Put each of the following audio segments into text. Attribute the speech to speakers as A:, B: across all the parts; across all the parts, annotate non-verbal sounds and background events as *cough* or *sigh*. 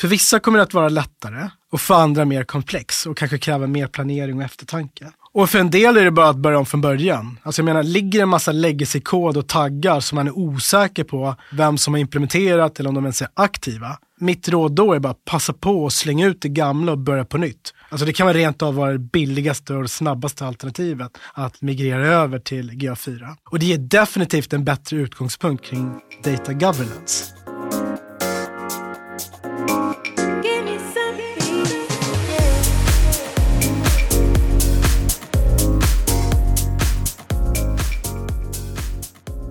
A: För vissa kommer det att vara lättare och för andra mer komplex och kanske kräva mer planering och eftertanke. Och för en del är det bara att börja om från början. Alltså jag menar, ligger en massa legacy-kod och taggar som man är osäker på vem som har implementerat eller om de ens är aktiva. Mitt råd då är bara att passa på och slänga ut det gamla och börja på nytt. Alltså det kan vara rent av vara det billigaste och det snabbaste alternativet att migrera över till GA4. Och det ger definitivt en bättre utgångspunkt kring data governance.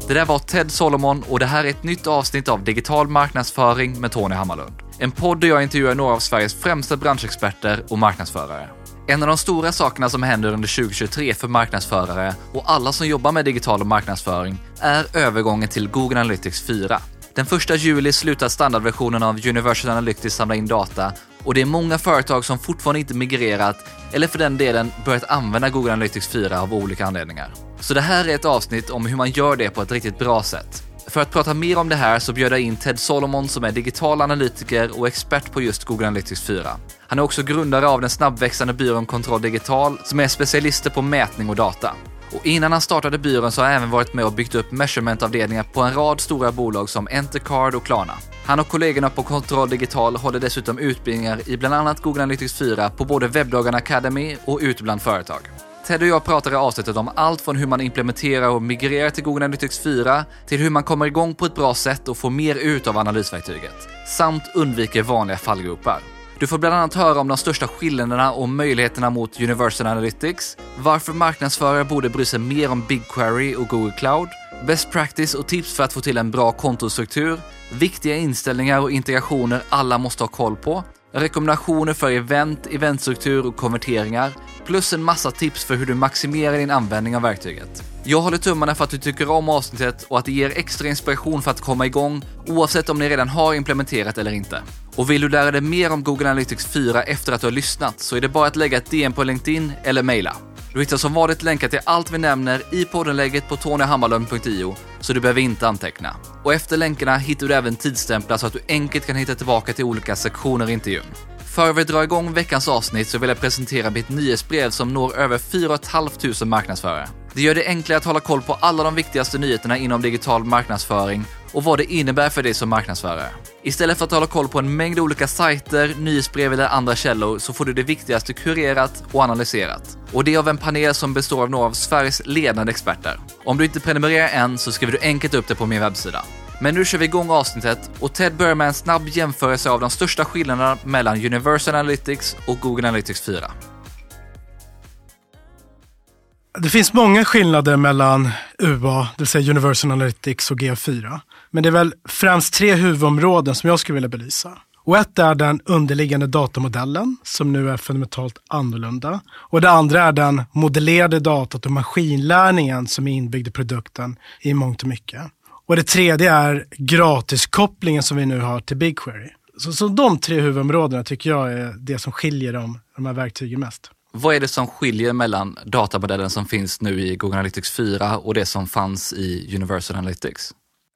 B: Det där var Ted Solomon och det här är ett nytt avsnitt av Digital marknadsföring med Tony Hammarlund. En podd där jag intervjuar några av Sveriges främsta branschexperter och marknadsförare. En av de stora sakerna som händer under 2023 för marknadsförare och alla som jobbar med digital marknadsföring är övergången till Google Analytics 4. Den 1 juli slutar standardversionen av Universal Analytics samla in data och det är många företag som fortfarande inte migrerat eller för den delen börjat använda Google Analytics 4 av olika anledningar. Så det här är ett avsnitt om hur man gör det på ett riktigt bra sätt. För att prata mer om det här så bjöd jag in Ted Solomon som är digital analytiker och expert på just Google Analytics 4. Han är också grundare av den snabbväxande byrån Kontroll Digital som är specialister på mätning och data. Och innan han startade byrån så har han även varit med och byggt upp measurementavdelningar på en rad stora bolag som Entercard och Klarna. Han och kollegorna på Kontroll Digital håller dessutom utbildningar i bland annat Google Analytics 4 på både Webbdagarna Academy och ute bland företag. Ted och jag pratar i avsnittet om allt från hur man implementerar och migrerar till Google Analytics 4 till hur man kommer igång på ett bra sätt och får mer ut av analysverktyget. Samt undviker vanliga fallgropar. Du får bland annat höra om de största skillnaderna och möjligheterna mot Universal Analytics, varför marknadsförare borde bry sig mer om BigQuery och Google Cloud, best practice och tips för att få till en bra kontostruktur, viktiga inställningar och integrationer alla måste ha koll på, rekommendationer för event, eventstruktur och konverteringar, plus en massa tips för hur du maximerar din användning av verktyget. Jag håller tummarna för att du tycker om avsnittet och att det ger extra inspiration för att komma igång, oavsett om ni redan har implementerat eller inte. Och vill du lära dig mer om Google Analytics 4 efter att du har lyssnat så är det bara att lägga ett DM på LinkedIn eller mejla. Du hittar som vanligt länkar till allt vi nämner i poddenlägget på tonyhammarlund.io så du behöver inte anteckna. Och efter länkarna hittar du även tidsstämplar så att du enkelt kan hitta tillbaka till olika sektioner i intervjun. För vi drar igång veckans avsnitt så vill jag presentera mitt nyhetsbrev som når över 4 500 marknadsförare. Det gör det enklare att hålla koll på alla de viktigaste nyheterna inom digital marknadsföring och vad det innebär för dig som marknadsförare. Istället för att hålla koll på en mängd olika sajter, nyhetsbrev eller andra källor så får du det viktigaste kurerat och analyserat. Och det av en panel som består av några av Sveriges ledande experter. Om du inte prenumererar än så skriver du enkelt upp det på min webbsida. Men nu kör vi igång avsnittet och Ted börjar med en snabb jämförelse av de största skillnaderna mellan Universal Analytics och Google Analytics 4.
A: Det finns många skillnader mellan UA, det vill säga Universal Analytics och GA4. Men det är väl främst tre huvudområden som jag skulle vilja belysa. Och ett är den underliggande datamodellen som nu är fundamentalt annorlunda. Och det andra är den modellerade datat och maskinlärningen som är inbyggd i produkten i mångt och mycket. Och det tredje är gratiskopplingen som vi nu har till BigQuery. Så, så de tre huvudområdena tycker jag är det som skiljer de, de här verktygen mest.
B: Vad är det som skiljer mellan datamodellen som finns nu i Google Analytics 4 och det som fanns i Universal Analytics?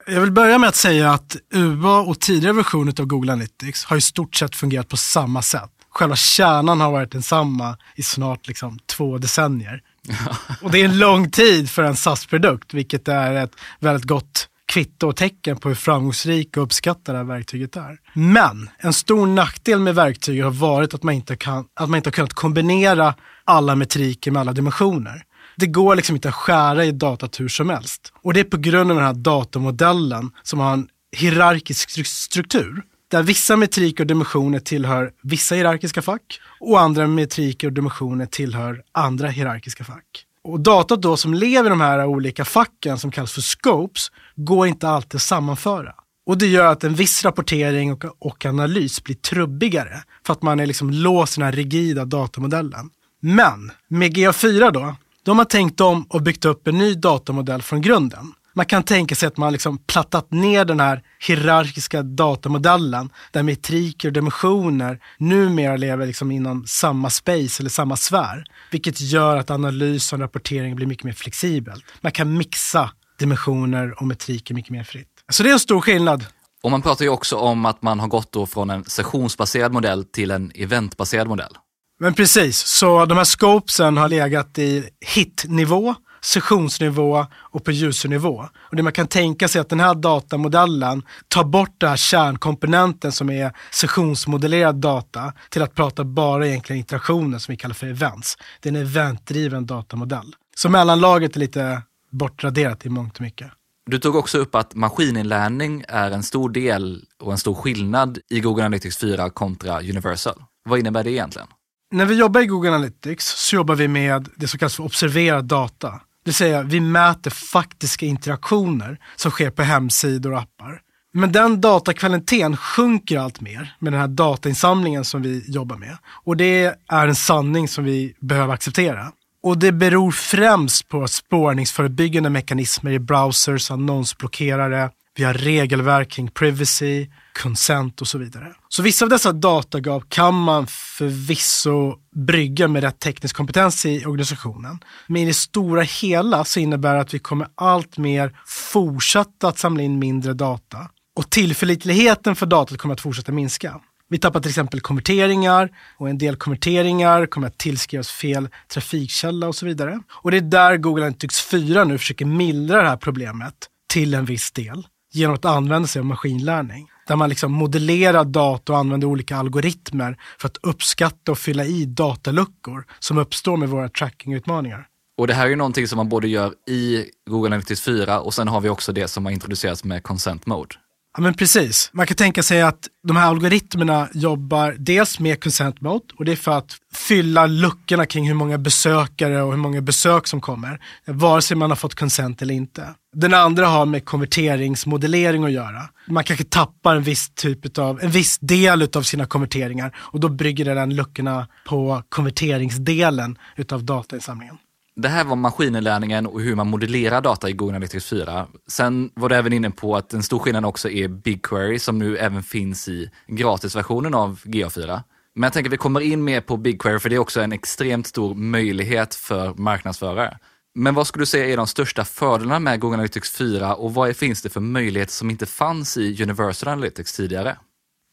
A: Jag vill börja med att säga att UA och tidigare versioner av Google Analytics har i stort sett fungerat på samma sätt. Själva kärnan har varit densamma i snart liksom två decennier. *laughs* och det är en lång tid för en SAS-produkt, vilket är ett väldigt gott kvitto och tecken på hur framgångsrik och uppskattad det här verktyget är. Men en stor nackdel med verktyget har varit att man inte, kan, att man inte har kunnat kombinera alla metriker med alla dimensioner. Det går liksom inte att skära i datat hur som helst. Och det är på grund av den här datamodellen som har en hierarkisk struktur. Där vissa metriker och dimensioner tillhör vissa hierarkiska fack och andra metriker och dimensioner tillhör andra hierarkiska fack. Och datat då som lever i de här olika facken som kallas för scopes går inte alltid att sammanföra. Och det gör att en viss rapportering och, och analys blir trubbigare för att man är liksom låst i den här rigida datamodellen. Men med GA4 då, de har tänkt om och byggt upp en ny datamodell från grunden. Man kan tänka sig att man liksom plattat ner den här hierarkiska datamodellen där metriker och dimensioner numera lever liksom inom samma space eller samma sfär. Vilket gör att analys och rapportering blir mycket mer flexibelt. Man kan mixa dimensioner och metriker mycket mer fritt. Så det är en stor skillnad.
B: Och man pratar ju också om att man har gått då från en sessionsbaserad modell till en eventbaserad modell.
A: Men precis, så de här scopesen har legat i hit-nivå, sessionsnivå och på usernivå. Och det man kan tänka sig är att den här datamodellen tar bort den här kärnkomponenten som är sessionsmodellerad data till att prata bara egentligen interaktioner som vi kallar för events. Det är en eventdriven datamodell. Så mellanlaget är lite bortraderat i mångt och mycket.
B: Du tog också upp att maskininlärning är en stor del och en stor skillnad i Google Analytics 4 kontra Universal. Vad innebär det egentligen?
A: När vi jobbar i Google Analytics så jobbar vi med det som kallas för observerad data. Det vill säga vi mäter faktiska interaktioner som sker på hemsidor och appar. Men den datakvaliteten sjunker allt mer med den här datainsamlingen som vi jobbar med. Och det är en sanning som vi behöver acceptera. Och det beror främst på spårningsförebyggande mekanismer i browsers, annonsblockerare, vi har regelverk kring privacy, consent och så vidare. Så vissa av dessa datagap kan man förvisso brygga med rätt teknisk kompetens i organisationen. Men i det stora hela så innebär det att vi kommer allt mer fortsätta att samla in mindre data. Och tillförlitligheten för datat kommer att fortsätta minska. Vi tappar till exempel konverteringar och en del konverteringar kommer att tillskrivas fel trafikkälla och så vidare. Och det är där Google Analytics 4 nu försöker mildra det här problemet till en viss del genom att använda sig av maskinlärning. Där man liksom modellerar data och använder olika algoritmer för att uppskatta och fylla i dataluckor som uppstår med våra trackingutmaningar.
B: Och det här är ju någonting som man både gör i Google Analytics 4 och sen har vi också det som har introducerats med Consent Mode.
A: Ja men precis. Man kan tänka sig att de här algoritmerna jobbar dels med consent mode och det är för att fylla luckorna kring hur många besökare och hur många besök som kommer. Vare sig man har fått consent eller inte. Den andra har med konverteringsmodellering att göra. Man kanske tappar en viss typ av, en viss del av sina konverteringar och då brygger den luckorna på konverteringsdelen utav datainsamlingen.
B: Det här var maskininlärningen och hur man modellerar data i Google Analytics 4. Sen var du även inne på att en stor skillnad också är BigQuery som nu även finns i gratisversionen av GA4. Men jag tänker att vi kommer in mer på BigQuery för det är också en extremt stor möjlighet för marknadsförare. Men vad skulle du säga är de största fördelarna med Google Analytics 4 och vad finns det för möjligheter som inte fanns i Universal Analytics tidigare?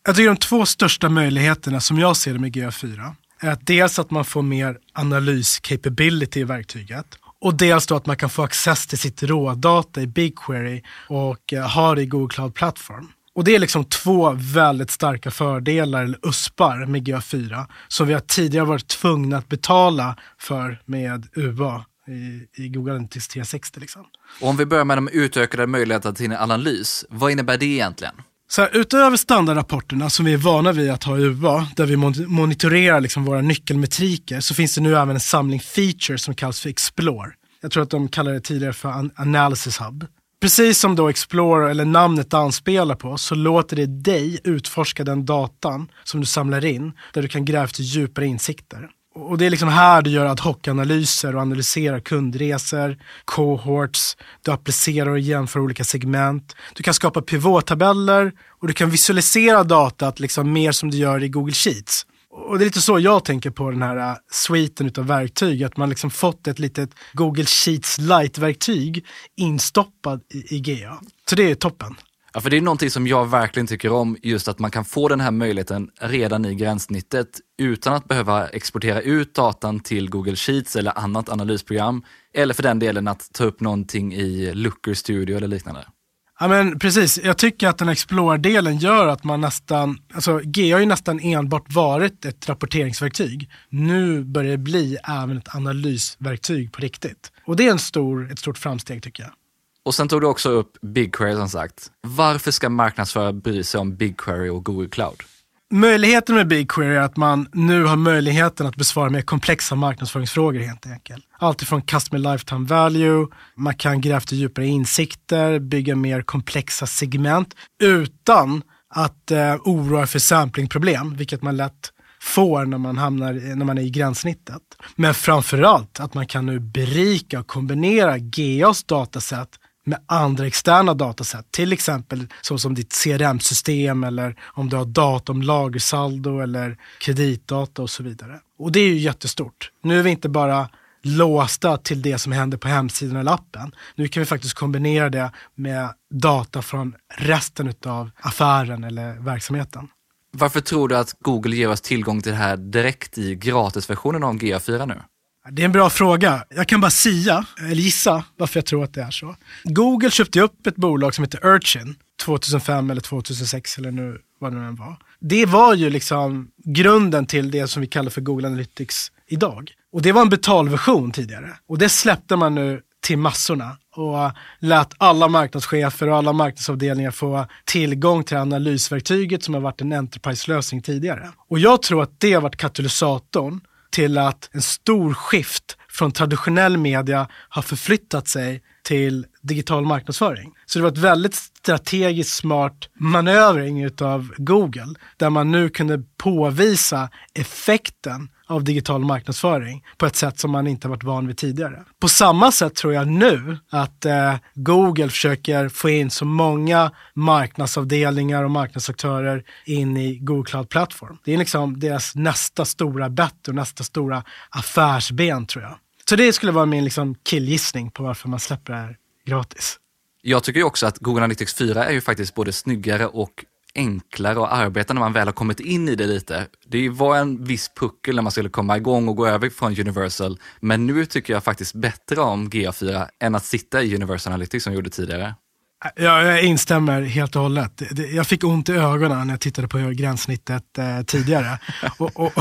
A: Jag tycker de två största möjligheterna som jag ser det med GA4 är att dels att man får mer analys-capability i verktyget och dels då att man kan få access till sitt rådata i BigQuery och eh, ha det i Google Cloud Platform. Och det är liksom två väldigt starka fördelar, eller USPar, med GA4 som vi har tidigare varit tvungna att betala för med UA i, i Google Analytics 360. Liksom.
B: Och om vi börjar med de utökade möjligheterna till analys, vad innebär det egentligen?
A: Så här, utöver standardrapporterna som vi är vana vid att ha i UA, där vi monitorerar liksom våra nyckelmetriker, så finns det nu även en samling features som kallas för Explore. Jag tror att de kallade det tidigare för an Analysis Hub. Precis som då Explore, eller namnet anspelar på, så låter det dig utforska den datan som du samlar in, där du kan gräva efter djupare insikter. Och det är liksom här du gör ad hoc-analyser och analyserar kundresor, cohorts, du applicerar och jämför olika segment. Du kan skapa pivottabeller och du kan visualisera datat liksom mer som du gör i Google Sheets. Och det är lite så jag tänker på den här äh, sviten av verktyg, att man liksom fått ett litet Google Sheets light-verktyg instoppad i, i GA. Så det är toppen.
B: Ja, för det är någonting som jag verkligen tycker om, just att man kan få den här möjligheten redan i gränssnittet utan att behöva exportera ut datan till Google Sheets eller annat analysprogram. Eller för den delen att ta upp någonting i Looker Studio eller liknande.
A: Ja men precis, jag tycker att den Explore-delen gör att man nästan, alltså G har ju nästan enbart varit ett rapporteringsverktyg. Nu börjar det bli även ett analysverktyg på riktigt. Och det är en stor, ett stort framsteg tycker jag.
B: Och sen tog du också upp BigQuery som sagt. Varför ska marknadsförare bry sig om BigQuery och Google Cloud?
A: Möjligheten med BigQuery är att man nu har möjligheten att besvara mer komplexa marknadsföringsfrågor helt enkelt. Allt ifrån customer lifetime value, man kan gräva efter djupare insikter, bygga mer komplexa segment utan att eh, oroa för samplingproblem, vilket man lätt får när man, hamnar, när man är i gränssnittet. Men framförallt att man kan nu berika och kombinera GAs dataset med andra externa dataset, till exempel så som ditt CRM-system eller om du har data om lagersaldo eller kreditdata och så vidare. Och det är ju jättestort. Nu är vi inte bara låsta till det som händer på hemsidan eller appen. Nu kan vi faktiskt kombinera det med data från resten av affären eller verksamheten.
B: Varför tror du att Google ger oss tillgång till det här direkt i gratisversionen av GA4 nu?
A: Det är en bra fråga. Jag kan bara sia, eller gissa, varför jag tror att det är så. Google köpte upp ett bolag som heter Urchin 2005 eller 2006 eller nu vad det nu än var. Det var ju liksom grunden till det som vi kallar för Google Analytics idag. Och det var en betalversion tidigare. Och det släppte man nu till massorna och lät alla marknadschefer och alla marknadsavdelningar få tillgång till analysverktyget som har varit en enterprise-lösning tidigare. Och jag tror att det har varit katalysatorn till att en stor skift från traditionell media har förflyttat sig till digital marknadsföring. Så det var ett väldigt strategiskt smart manövring av Google där man nu kunde påvisa effekten av digital marknadsföring på ett sätt som man inte varit van vid tidigare. På samma sätt tror jag nu att eh, Google försöker få in så många marknadsavdelningar och marknadsaktörer in i Google Cloud Platform. Det är liksom deras nästa stora bett och nästa stora affärsben tror jag. Så det skulle vara min liksom killgissning på varför man släpper det här gratis.
B: Jag tycker ju också att Google Analytics 4 är ju faktiskt både snyggare och enklare att arbeta när man väl har kommit in i det lite. Det var en viss puckel när man skulle komma igång och gå över från Universal, men nu tycker jag faktiskt bättre om GA4 än att sitta i Universal Analytics som jag gjorde tidigare.
A: Ja, jag instämmer helt och hållet. Jag fick ont i ögonen när jag tittade på gränssnittet eh, tidigare. *laughs* och, och,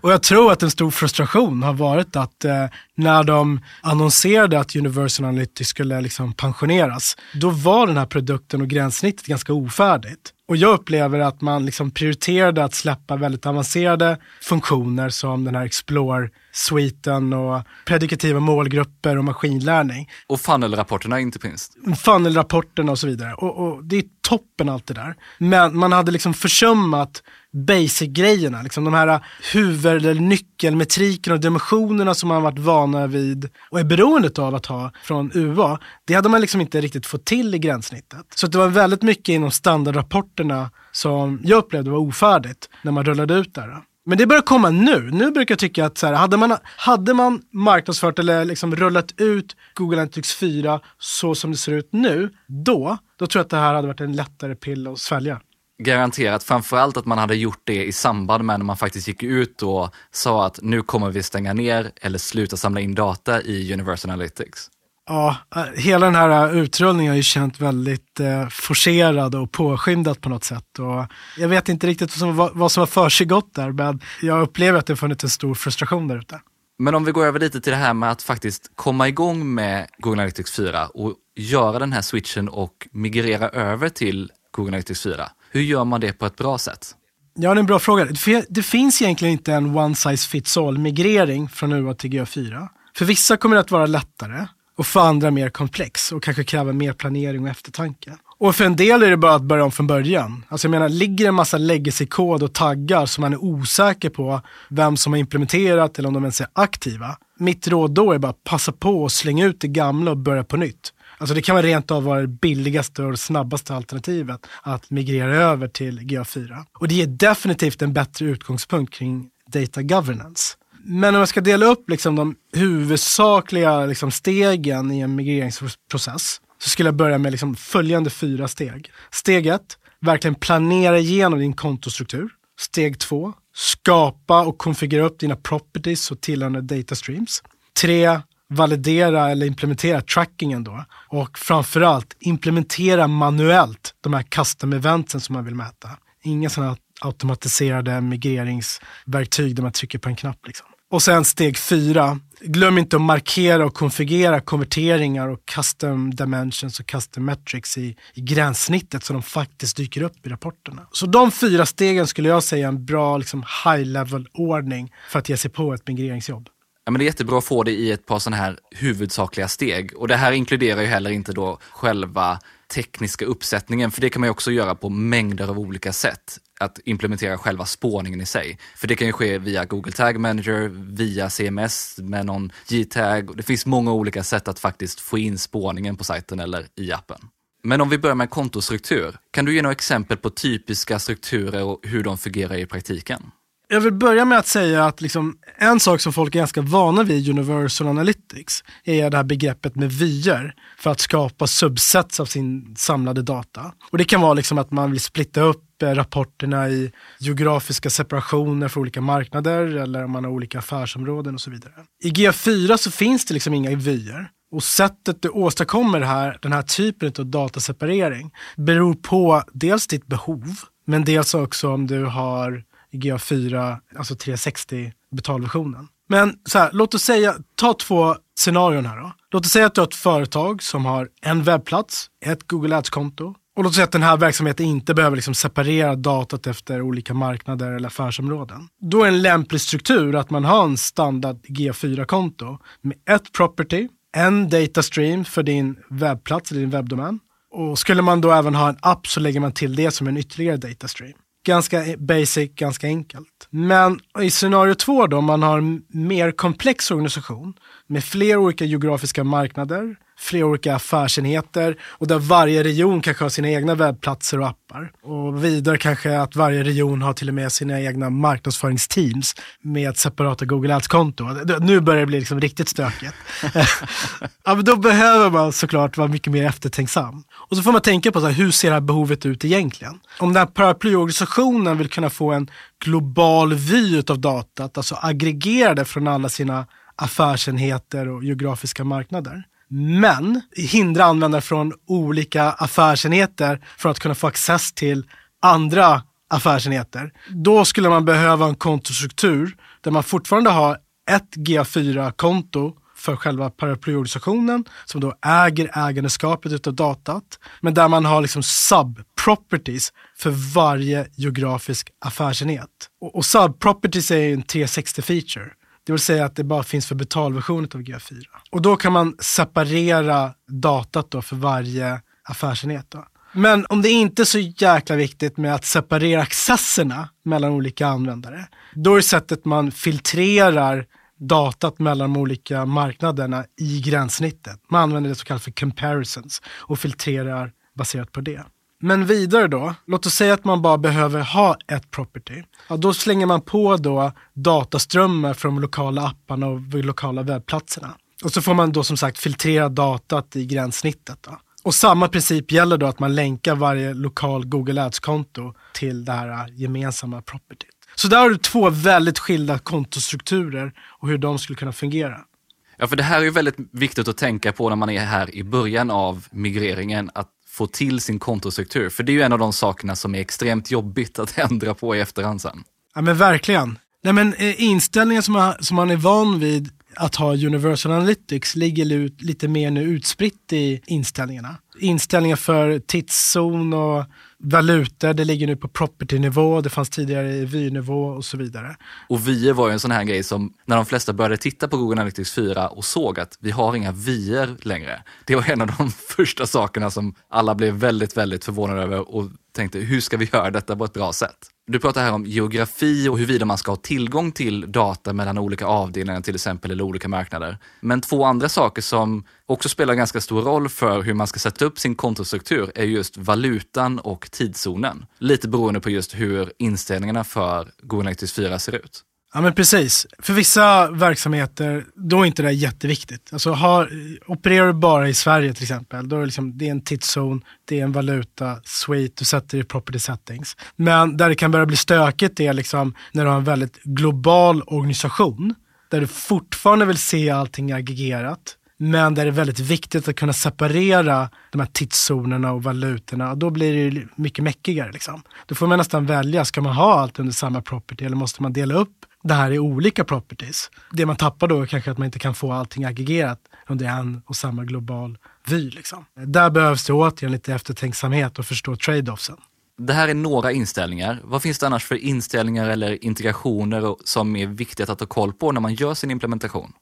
A: och, jag tror att en stor frustration har varit att eh, när de annonserade att Universal Analytics skulle liksom pensioneras, då var den här produkten och gränssnittet ganska ofärdigt. Och jag upplever att man liksom prioriterade att släppa väldigt avancerade funktioner som den här Explore-sviten och predikativa målgrupper och maskinlärning.
B: Och funnel-rapporterna inte minst.
A: Funnel-rapporterna och så vidare. Och, och, det är toppen allt det där. Men man hade liksom försummat basic-grejerna, liksom de här äh, huvud eller nyckelmetrikerna och dimensionerna som man varit vana vid och är beroende av att ha från UA. Det hade man liksom inte riktigt fått till i gränssnittet. Så det var väldigt mycket inom standardrapporterna som jag upplevde var ofärdigt när man rullade ut där. Äh. Men det börjar komma nu. Nu brukar jag tycka att så här, hade, man, hade man marknadsfört eller liksom rullat ut Google Analytics 4 så som det ser ut nu, då, då tror jag att det här hade varit en lättare pill att svälja
B: garanterat framförallt att man hade gjort det i samband med när man faktiskt gick ut och sa att nu kommer vi stänga ner eller sluta samla in data i Universal Analytics.
A: Ja, hela den här utrullningen har ju känt väldigt eh, forcerad och påskyndat på något sätt. Och jag vet inte riktigt vad som, vad som har försiggått där, men jag upplever att det har funnits en stor frustration där ute.
B: Men om vi går över lite till det här med att faktiskt komma igång med Google Analytics 4 och göra den här switchen och migrera över till Google Analytics 4. Hur gör man det på ett bra sätt?
A: Ja, det är en bra fråga. Det finns egentligen inte en one size fits all migrering från UA till GA4. För vissa kommer det att vara lättare och för andra mer komplex och kanske kräver mer planering och eftertanke. Och för en del är det bara att börja om från början. Alltså jag menar, ligger det en massa legacy-kod och taggar som man är osäker på vem som har implementerat eller om de ens är aktiva. Mitt råd då är bara att passa på och slänga ut det gamla och börja på nytt. Alltså det kan vara rent av vara det billigaste och snabbaste alternativet att migrera över till GA4. Och det ger definitivt en bättre utgångspunkt kring data governance. Men om jag ska dela upp liksom de huvudsakliga liksom stegen i en migreringsprocess så skulle jag börja med liksom följande fyra steg. Steg ett, verkligen planera igenom din kontostruktur. Steg två, skapa och konfigurera upp dina properties och tillhörande data streams. Tre, validera eller implementera trackingen då. Och framförallt implementera manuellt de här custom eventsen som man vill mäta. Inga sådana automatiserade migreringsverktyg där man trycker på en knapp. Liksom. Och sen steg fyra, glöm inte att markera och konfigurera konverteringar och custom dimensions och custom metrics i, i gränssnittet så de faktiskt dyker upp i rapporterna. Så de fyra stegen skulle jag säga är en bra liksom, high level ordning för att ge sig på ett migreringsjobb.
B: Ja, men det är jättebra att få det i ett par sådana här huvudsakliga steg. Och det här inkluderar ju heller inte då själva tekniska uppsättningen, för det kan man ju också göra på mängder av olika sätt. Att implementera själva spårningen i sig. För det kan ju ske via Google Tag Manager, via CMS med någon G-tag. Det finns många olika sätt att faktiskt få in spårningen på sajten eller i appen. Men om vi börjar med kontostruktur, kan du ge några exempel på typiska strukturer och hur de fungerar i praktiken?
A: Jag vill börja med att säga att liksom, en sak som folk är ganska vana vid i Universal Analytics är det här begreppet med vyer för att skapa subsets av sin samlade data. Och det kan vara liksom att man vill splitta upp eh, rapporterna i geografiska separationer för olika marknader eller om man har olika affärsområden och så vidare. I G4 så finns det liksom inga vyer. Och sättet du åstadkommer här, den här typen av dataseparering beror på dels ditt behov, men dels också om du har GA4, alltså 360 betalversionen. Men så här, låt oss säga, ta två scenarion här då. Låt oss säga att du har ett företag som har en webbplats, ett Google Ads-konto. Och låt oss säga att den här verksamheten inte behöver liksom separera datat efter olika marknader eller affärsområden. Då är en lämplig struktur att man har en standard G4-konto med ett property, en data stream för din webbplats eller din webbdomän. Och skulle man då även ha en app så lägger man till det som en ytterligare data stream. Ganska basic, ganska enkelt. Men i scenario två då, man har en mer komplex organisation med fler olika geografiska marknader, flera olika affärsenheter och där varje region kanske har sina egna webbplatser och appar. Och vidare kanske att varje region har till och med sina egna marknadsföringsteams med separata Google Ads-konto. Nu börjar det bli liksom riktigt stökigt. *laughs* ja, men då behöver man såklart vara mycket mer eftertänksam. Och så får man tänka på så här, hur ser det här behovet ut egentligen? Om den här paraplyorganisationen vill kunna få en global vy av datat, alltså aggregerade från alla sina affärsenheter och geografiska marknader men hindra användare från olika affärsenheter för att kunna få access till andra affärsenheter. Då skulle man behöva en kontostruktur där man fortfarande har ett GA4-konto för själva paraplyorganisationen som då äger ägandeskapet av datat. Men där man har liksom sub-properties för varje geografisk affärsenhet. Och, och sub-properties är en 360-feature. Det vill säga att det bara finns för betalversionen av GA4. Och då kan man separera datat då för varje affärsenhet. Då. Men om det inte är så jäkla viktigt med att separera accesserna mellan olika användare, då är sättet man filtrerar datat mellan de olika marknaderna i gränssnittet. Man använder det så kallat för comparisons och filtrerar baserat på det. Men vidare då, låt oss säga att man bara behöver ha ett property. Ja, då slänger man på då dataströmmar från de lokala apparna och de lokala webbplatserna. Och så får man då som sagt filtrera datat i gränssnittet. Då. Och samma princip gäller då att man länkar varje lokal Google Ads-konto till det här gemensamma propertyt. Så där har du två väldigt skilda kontostrukturer och hur de skulle kunna fungera.
B: Ja, för det här är ju väldigt viktigt att tänka på när man är här i början av migreringen, att få till sin kontostruktur. För det är ju en av de sakerna som är extremt jobbigt att *laughs* ändra på i efterhand sen.
A: Ja men verkligen. Nej, men eh, inställningen som man, som man är van vid att ha Universal Analytics ligger ut, lite mer nu utspritt i inställningarna. Inställningar för tidszon och valutor, det ligger nu på property-nivå, det fanns tidigare i vy-nivå och så vidare.
B: Och vyer var ju en sån här grej som när de flesta började titta på Google Analytics 4 och såg att vi har inga vyer längre. Det var en av de *laughs* första sakerna som alla blev väldigt, väldigt förvånade över och tänkte hur ska vi göra detta på ett bra sätt? Du pratar här om geografi och huruvida man ska ha tillgång till data mellan olika avdelningar till exempel eller olika marknader. Men två andra saker som också spelar ganska stor roll för hur man ska sätta upp sin kontostruktur är just valutan och tidszonen. Lite beroende på just hur inställningarna för Google Analytics 4 ser ut.
A: Ja men precis. För vissa verksamheter, då är inte det jätteviktigt. Alltså har, opererar du bara i Sverige till exempel, då är det, liksom, det är en tidszon, det är en valuta, suite, du sätter i property settings. Men där det kan börja bli stökigt är liksom när du har en väldigt global organisation, där du fortfarande vill se allting aggregerat, men där det är väldigt viktigt att kunna separera de här tidszonerna och valutorna. då blir det mycket mäckigare. Liksom. Då får man nästan välja, ska man ha allt under samma property eller måste man dela upp det här är olika properties. Det man tappar då är kanske att man inte kan få allting aggregerat under en och samma global vy. Liksom. Där behövs det återigen lite eftertänksamhet och förstå trade-offsen.
B: Det här är några inställningar. Vad finns det annars för inställningar eller integrationer som är viktigt att ha koll på när man gör sin implementation?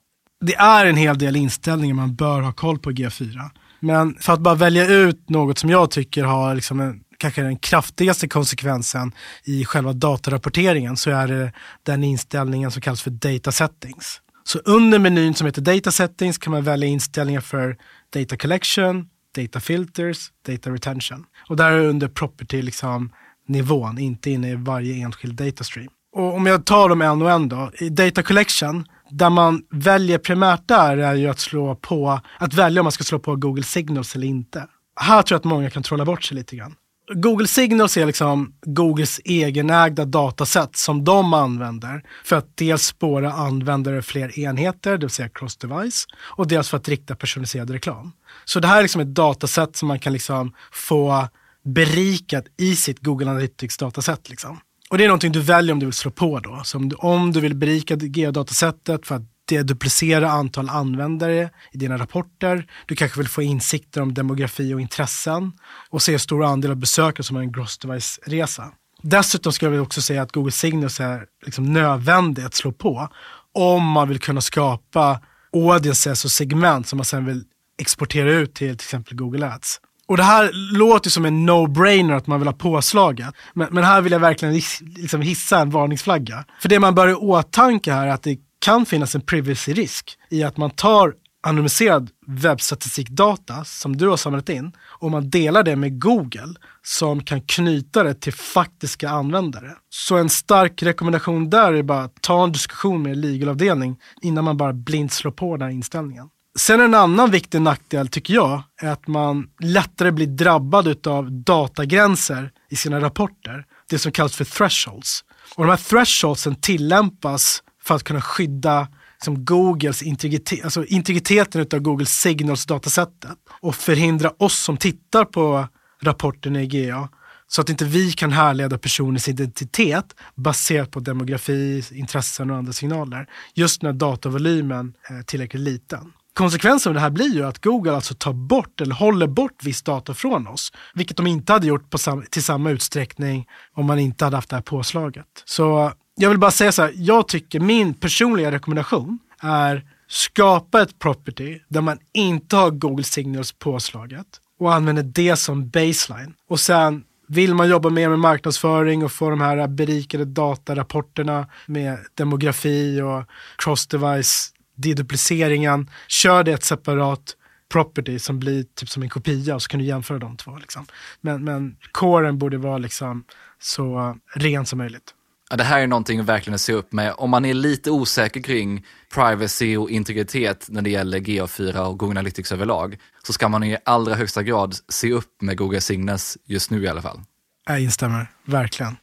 A: Det är en hel del inställningar man bör ha koll på i G4. Men för att bara välja ut något som jag tycker har liksom en kanske den kraftigaste konsekvensen i själva datarapporteringen så är det den inställningen som kallas för data settings. Så under menyn som heter data settings kan man välja inställningar för data collection, data filters, data retention. Och där är under property liksom nivån, inte inne i varje enskild data stream. Och om jag tar dem en och en då. I data collection, där man väljer primärt där är ju att slå på, att välja om man ska slå på Google Signals eller inte. Här tror jag att många kan trolla bort sig lite grann. Google Signals är liksom Googles egenägda dataset som de använder för att dels spåra användare fler enheter, det vill säga cross-device, och dels för att rikta personaliserad reklam. Så det här är liksom ett dataset som man kan liksom få berikat i sitt Google Analytics dataset. Liksom. Och det är någonting du väljer om du vill slå på då. Så om du, om du vill berika geodatasättet för att duplicera antal användare i dina rapporter. Du kanske vill få insikter om demografi och intressen och se hur stor andel av besökare som har en gross device-resa. Dessutom skulle jag också säga att Google Signals är liksom nödvändigt att slå på om man vill kunna skapa audiences och segment som man sen vill exportera ut till till exempel Google Ads. Och det här låter som en no-brainer att man vill ha påslaget. Men, men här vill jag verkligen liksom hissa en varningsflagga. För det man bör i åtanke här är att det kan finnas en privacy-risk i att man tar anonymiserad webbstatistikdata som du har samlat in och man delar det med Google som kan knyta det till faktiska användare. Så en stark rekommendation där är bara att ta en diskussion med legalavdelning innan man bara blint slår på den här inställningen. Sen en annan viktig nackdel tycker jag är att man lättare blir drabbad av datagränser i sina rapporter. Det som kallas för thresholds. Och de här thresholdsen tillämpas för att kunna skydda som Googles integritet, alltså integriteten av Googles signals datasättet och förhindra oss som tittar på rapporten i GA så att inte vi kan härleda personens identitet baserat på demografi, intressen och andra signaler. Just när datavolymen är tillräckligt liten. Konsekvensen av det här blir ju att Google alltså tar bort eller håller bort viss data från oss, vilket de inte hade gjort på sam till samma utsträckning om man inte hade haft det här påslaget. Så jag vill bara säga så här, jag tycker min personliga rekommendation är skapa ett property där man inte har Google Signals påslaget och använder det som baseline. Och sen vill man jobba mer med marknadsföring och få de här berikade datarapporterna med demografi och cross-device dedupliceringen, kör det ett separat property som blir typ som en kopia och så kan du jämföra de två. Liksom. Men, men coren borde vara liksom så eh, ren som möjligt.
B: Ja, det här är någonting verkligen att se upp med. Om man är lite osäker kring privacy och integritet när det gäller GA4 och Google Analytics överlag, så ska man i allra högsta grad se upp med Google Signals just nu i alla fall.
A: Jag instämmer, verkligen.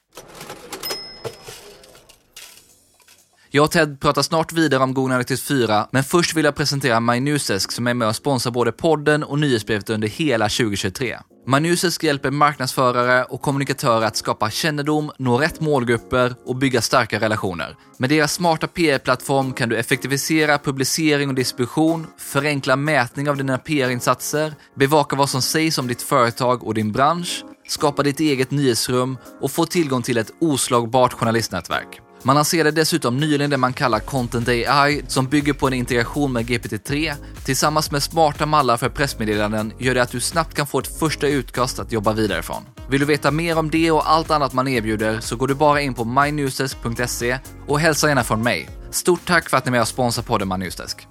B: Jag och Ted pratar snart vidare om Google Analytics 4, men först vill jag presentera MyNewsDesk som är med och sponsrar både podden och nyhetsbrevet under hela 2023. MyNewsDesk hjälper marknadsförare och kommunikatörer att skapa kännedom, nå rätt målgrupper och bygga starka relationer. Med deras smarta PR-plattform kan du effektivisera publicering och distribution, förenkla mätning av dina PR-insatser, bevaka vad som sägs om ditt företag och din bransch, skapa ditt eget nyhetsrum och få tillgång till ett oslagbart journalistnätverk. Man lanserade dessutom nyligen det man kallar Content AI som bygger på en integration med GPT-3. Tillsammans med smarta mallar för pressmeddelanden gör det att du snabbt kan få ett första utkast att jobba vidare från. Vill du veta mer om det och allt annat man erbjuder så går du bara in på mynewsdesk.se och hälsa gärna från mig. Stort tack för att ni är med och sponsrar podden MyNewsDesk.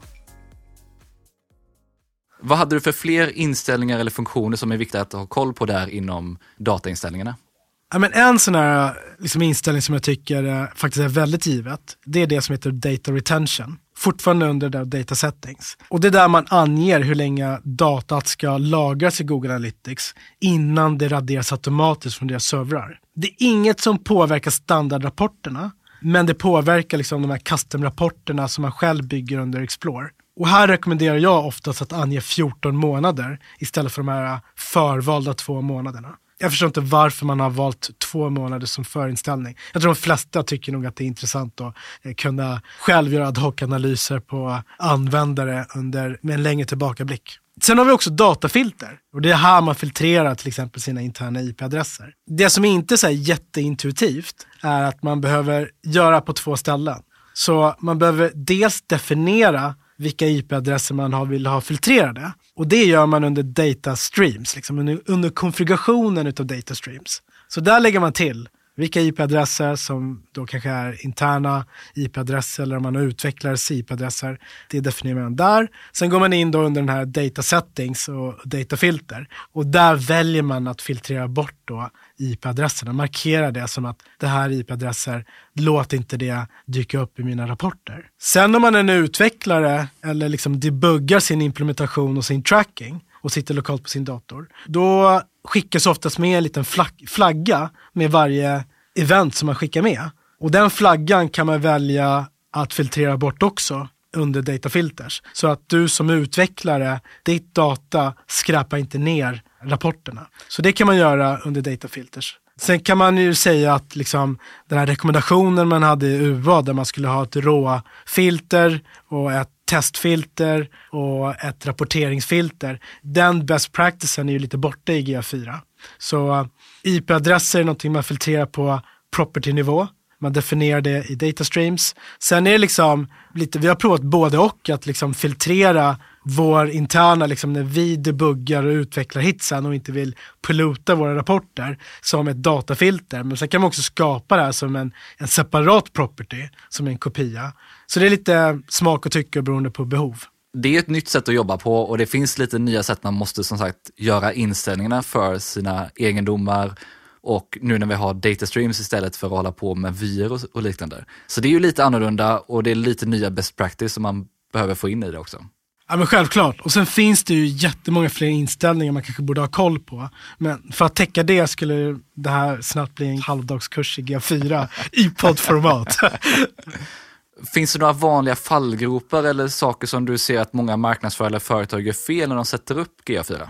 B: Vad hade du för fler inställningar eller funktioner som är viktiga att ha koll på där inom datainställningarna?
A: Ja, men en sån här liksom, inställning som jag tycker är, faktiskt är väldigt givet, det är det som heter data retention. Fortfarande under där data settings. Och det är där man anger hur länge datat ska lagras i Google Analytics innan det raderas automatiskt från deras servrar. Det är inget som påverkar standardrapporterna, men det påverkar liksom de här custom-rapporterna som man själv bygger under Explore. Och här rekommenderar jag oftast att ange 14 månader istället för de här eh, förvalda två månaderna jag förstår inte varför man har valt två månader som förinställning. Jag tror de flesta tycker nog att det är intressant att eh, kunna själv göra ad hoc-analyser på användare under, med en längre tillbakablick. Sen har vi också datafilter och det är här man filtrerar till exempel sina interna IP-adresser. Det som inte är så jätteintuitivt är att man behöver göra på två ställen. Så man behöver dels definiera vilka IP-adresser man har, vill ha filtrerade. Och det gör man under data streams, liksom under, under konfigurationen av data streams. Så där lägger man till vilka IP-adresser som då kanske är interna IP-adresser eller om man har IP-adresser. Det definierar man där. Sen går man in då under den här data settings och data filter och där väljer man att filtrera bort då IP-adresserna, markera det som att det här är IP-adresser, låt inte det dyka upp i mina rapporter. Sen om man är en utvecklare eller liksom debuggar sin implementation och sin tracking och sitter lokalt på sin dator, då skickas oftast med en liten flagga med varje event som man skickar med. Och den flaggan kan man välja att filtrera bort också under data filters. Så att du som utvecklare, ditt data skräpar inte ner rapporterna. Så det kan man göra under data filters. Sen kan man ju säga att liksom, den här rekommendationen man hade i UA där man skulle ha ett råfilter och ett testfilter och ett rapporteringsfilter. Den best practicen är ju lite borta i GA4. Så eh, IP-adresser är någonting man filtrerar på property-nivå. Man definierar det i data streams. Sen är det liksom lite, vi har provat både och, att liksom filtrera vår interna, liksom när vi debuggar och utvecklar hitsen och inte vill polluta våra rapporter som ett datafilter. Men sen kan man också skapa det här som en, en separat property, som en kopia. Så det är lite smak och tycke beroende på behov.
B: Det är ett nytt sätt att jobba på och det finns lite nya sätt man måste som sagt göra inställningarna för sina egendomar och nu när vi har data streams istället för att hålla på med vyer och, och liknande. Så det är ju lite annorlunda och det är lite nya best practice som man behöver få in i det också.
A: Ja men självklart. Och sen finns det ju jättemånga fler inställningar man kanske borde ha koll på. Men för att täcka det skulle det här snabbt bli en halvdagskurs i G4 i poddformat. *laughs*
B: Finns det några vanliga fallgropar eller saker som du ser att många marknadsförare eller företag gör fel när de sätter upp GA4?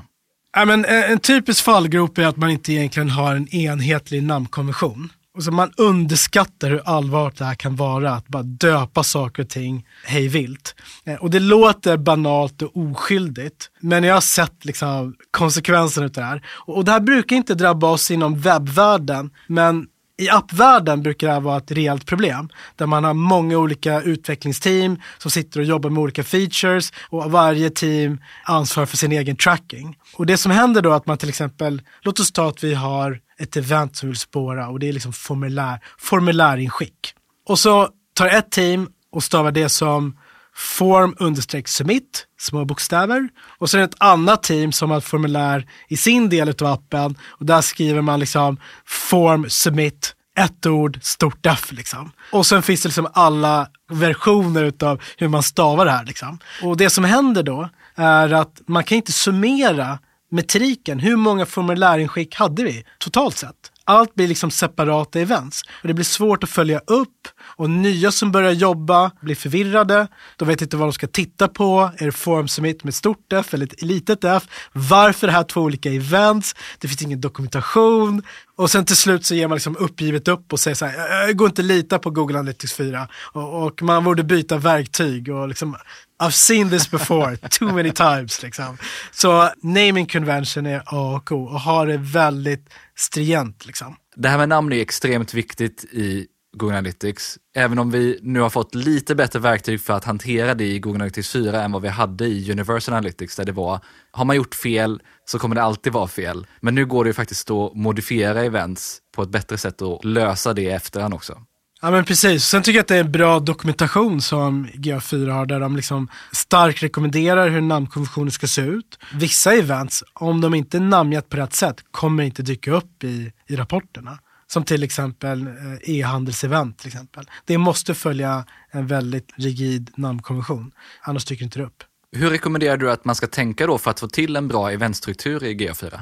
A: Ja, men en typisk fallgrop är att man inte egentligen har en enhetlig namnkonvention. Och så man underskattar hur allvarligt det här kan vara, att bara döpa saker och ting hej vilt. Eh, och det låter banalt och oskyldigt, men jag har sett liksom konsekvenserna av det här. Och det här brukar inte drabba oss inom webbvärlden, men i appvärlden brukar det här vara ett rejält problem. Där man har många olika utvecklingsteam som sitter och jobbar med olika features och varje team ansvarar för sin egen tracking. Och det som händer då är att man till exempel, låt oss ta att vi har ett event som vill spåra och det är liksom formulär, formulärinskick. Och så tar ett team och stavar det som form understreck submit, små bokstäver. Och så är det ett annat team som har ett formulär i sin del av appen och där skriver man liksom form submit, ett ord, stort F liksom. Och sen finns det liksom alla versioner av hur man stavar det här liksom. Och det som händer då är att man kan inte summera metriken. Hur många formulärinskick hade vi totalt sett? Allt blir liksom separata events och det blir svårt att följa upp och nya som börjar jobba blir förvirrade. De vet inte vad de ska titta på. Är det Formsummit med stort F eller ett litet F? Varför det här två olika events? Det finns ingen dokumentation. Och sen till slut så ger man liksom uppgivet upp och säger så här, jag går inte att lita på Google Analytics 4 och, och man borde byta verktyg och liksom I've seen this before, *laughs* too many times. Liksom. Så naming convention är A och O och har det väldigt stringent. Liksom.
B: Det här med namn är extremt viktigt i Google Analytics. Även om vi nu har fått lite bättre verktyg för att hantera det i Google Analytics 4 än vad vi hade i Universal Analytics där det var, har man gjort fel så kommer det alltid vara fel. Men nu går det ju faktiskt att modifiera events på ett bättre sätt och lösa det i efterhand också.
A: Ja men precis, sen tycker jag att det är en bra dokumentation som GA4 har där de liksom starkt rekommenderar hur namnkonventionen ska se ut. Vissa events, om de inte är namngett på rätt sätt, kommer inte dyka upp i, i rapporterna. Som till exempel eh, e-handelsevent till exempel. Det måste följa en väldigt rigid namnkonvention, annars dyker inte det upp.
B: Hur rekommenderar du att man ska tänka då för att få till en bra eventstruktur i GA4?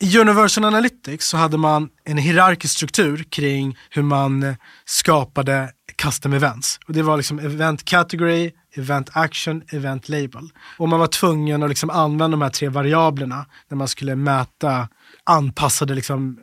A: I Universal Analytics så hade man en hierarkisk struktur kring hur man skapade custom events. Och det var liksom event category, event action, event label. Och man var tvungen att liksom använda de här tre variablerna när man skulle mäta anpassade liksom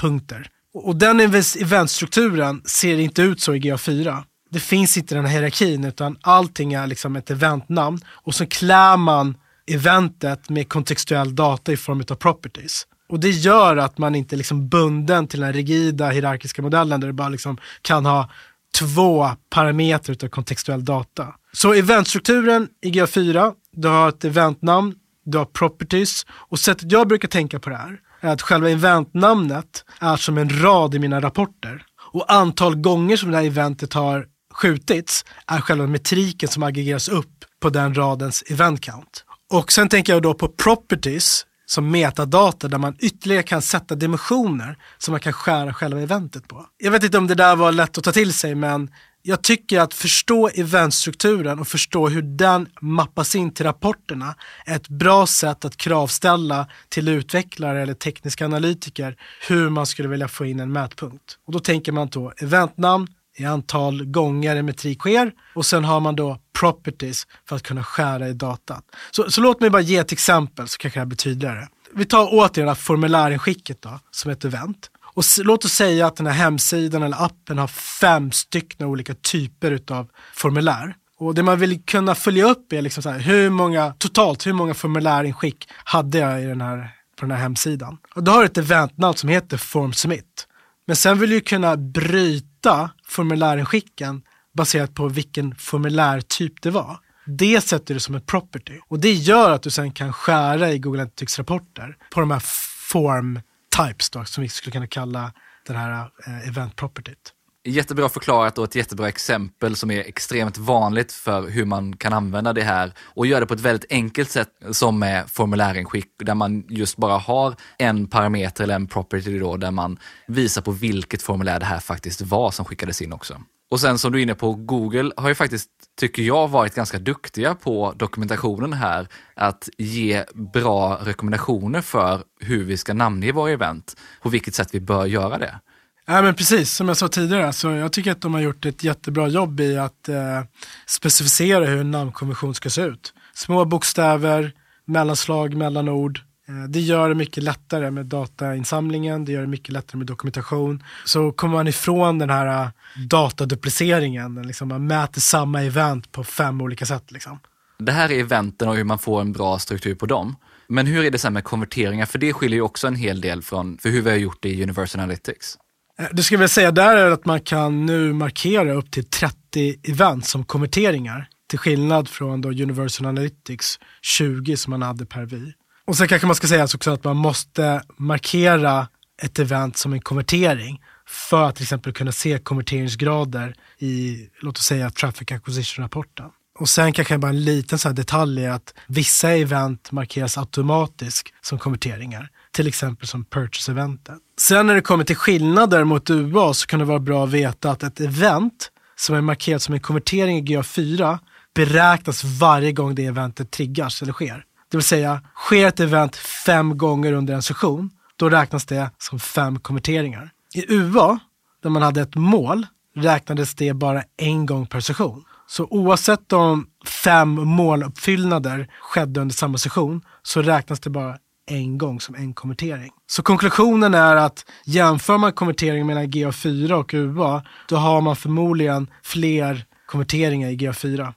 A: mätpunkter. Och den eventstrukturen ser inte ut så i GA4. Det finns inte den här hierarkin utan allting är liksom ett eventnamn och så klär man eventet med kontextuell data i form av properties. Och det gör att man inte är liksom bunden till den rigida hierarkiska modellen där du bara liksom kan ha två parametrar av kontextuell data. Så eventstrukturen i GA4, du har ett eventnamn, du har properties och sättet jag brukar tänka på det här är att själva eventnamnet är som en rad i mina rapporter. Och antal gånger som det här eventet har skjutits är själva metriken som aggregeras upp på den radens event count. Och sen tänker jag då på properties som metadata där man ytterligare kan sätta dimensioner som man kan skära själva eventet på. Jag vet inte om det där var lätt att ta till sig men jag tycker att förstå eventstrukturen och förstå hur den mappas in till rapporterna är ett bra sätt att kravställa till utvecklare eller tekniska analytiker hur man skulle vilja få in en mätpunkt. Och då tänker man då eventnamn, i antal gånger en metrik sker och sen har man då properties för att kunna skära i datan. Så, så låt mig bara ge ett exempel så kanske det här blir tydligare. Vi tar återigen formulärinskicket då, som ett event. Och låt oss säga att den här hemsidan eller appen har fem stycken olika typer av formulär. Och det man vill kunna följa upp är liksom så här, hur många, totalt hur många formulärinskick hade jag i den här, på den här hemsidan. Och då har du ett eventnamn som heter Form Submit. Men sen vill du kunna bryta formulärinskicken baserat på vilken formulärtyp det var. Det sätter du som en property och det gör att du sen kan skära i Google Analytics rapporter på de här form types då, som vi skulle kunna kalla den här eh, event propertyt.
B: Jättebra förklarat och ett jättebra exempel som är extremt vanligt för hur man kan använda det här och göra det på ett väldigt enkelt sätt som med formulärinskick där man just bara har en parameter eller en property då där man visar på vilket formulär det här faktiskt var som skickades in också. Och sen som du är inne på, Google har ju faktiskt, tycker jag, varit ganska duktiga på dokumentationen här. Att ge bra rekommendationer för hur vi ska namnge våra event, på vilket sätt vi bör göra det.
A: Ja, men precis, som jag sa tidigare, så jag tycker att de har gjort ett jättebra jobb i att eh, specificera hur en namnkonvention ska se ut. Små bokstäver, mellanslag, mellanord. Eh, det gör det mycket lättare med datainsamlingen, det gör det mycket lättare med dokumentation. Så kommer man ifrån den här eh, datadupliceringen, liksom man mäter samma event på fem olika sätt. Liksom.
B: Det här är eventen och hur man får en bra struktur på dem. Men hur är det sen med konverteringar? För det skiljer ju också en hel del från för hur vi har gjort det i Universal Analytics.
A: Eh, det skulle jag säga där är att man kan nu markera upp till 30 event som konverteringar. Till skillnad från då Universal Analytics 20 som man hade per vi. Och sen kanske man ska säga också att man måste markera ett event som en konvertering för att till exempel kunna se konverteringsgrader i, låt oss säga, traffic acquisition-rapporten. Och sen kanske bara en liten så detalj är att vissa event markeras automatiskt som konverteringar till exempel som purchase-eventet. Sen när det kommer till skillnader mot UA så kan det vara bra att veta att ett event som är markerat som en konvertering i GA4 beräknas varje gång det eventet triggas eller sker. Det vill säga, sker ett event fem gånger under en session, då räknas det som fem konverteringar. I UA, där man hade ett mål, räknades det bara en gång per session. Så oavsett om fem måluppfyllnader skedde under samma session så räknas det bara en gång som en konvertering. Så konklusionen är att jämför man konvertering mellan GA4 och UA, då har man förmodligen fler konverteringar i GA4.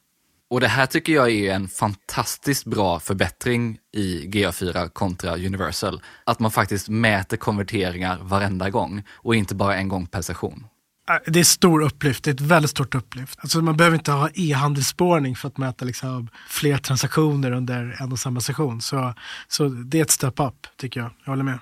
B: Och det här tycker jag är en fantastiskt bra förbättring i GA4 kontra Universal. Att man faktiskt mäter konverteringar varenda gång och inte bara en gång per session.
A: Äh, det är stor upplyft, det är ett väldigt stort upplyft. Alltså man behöver inte ha e-handelsspårning för att mäta liksom fler transaktioner under en och samma session. Så, så det är ett step up, tycker jag. Jag håller med.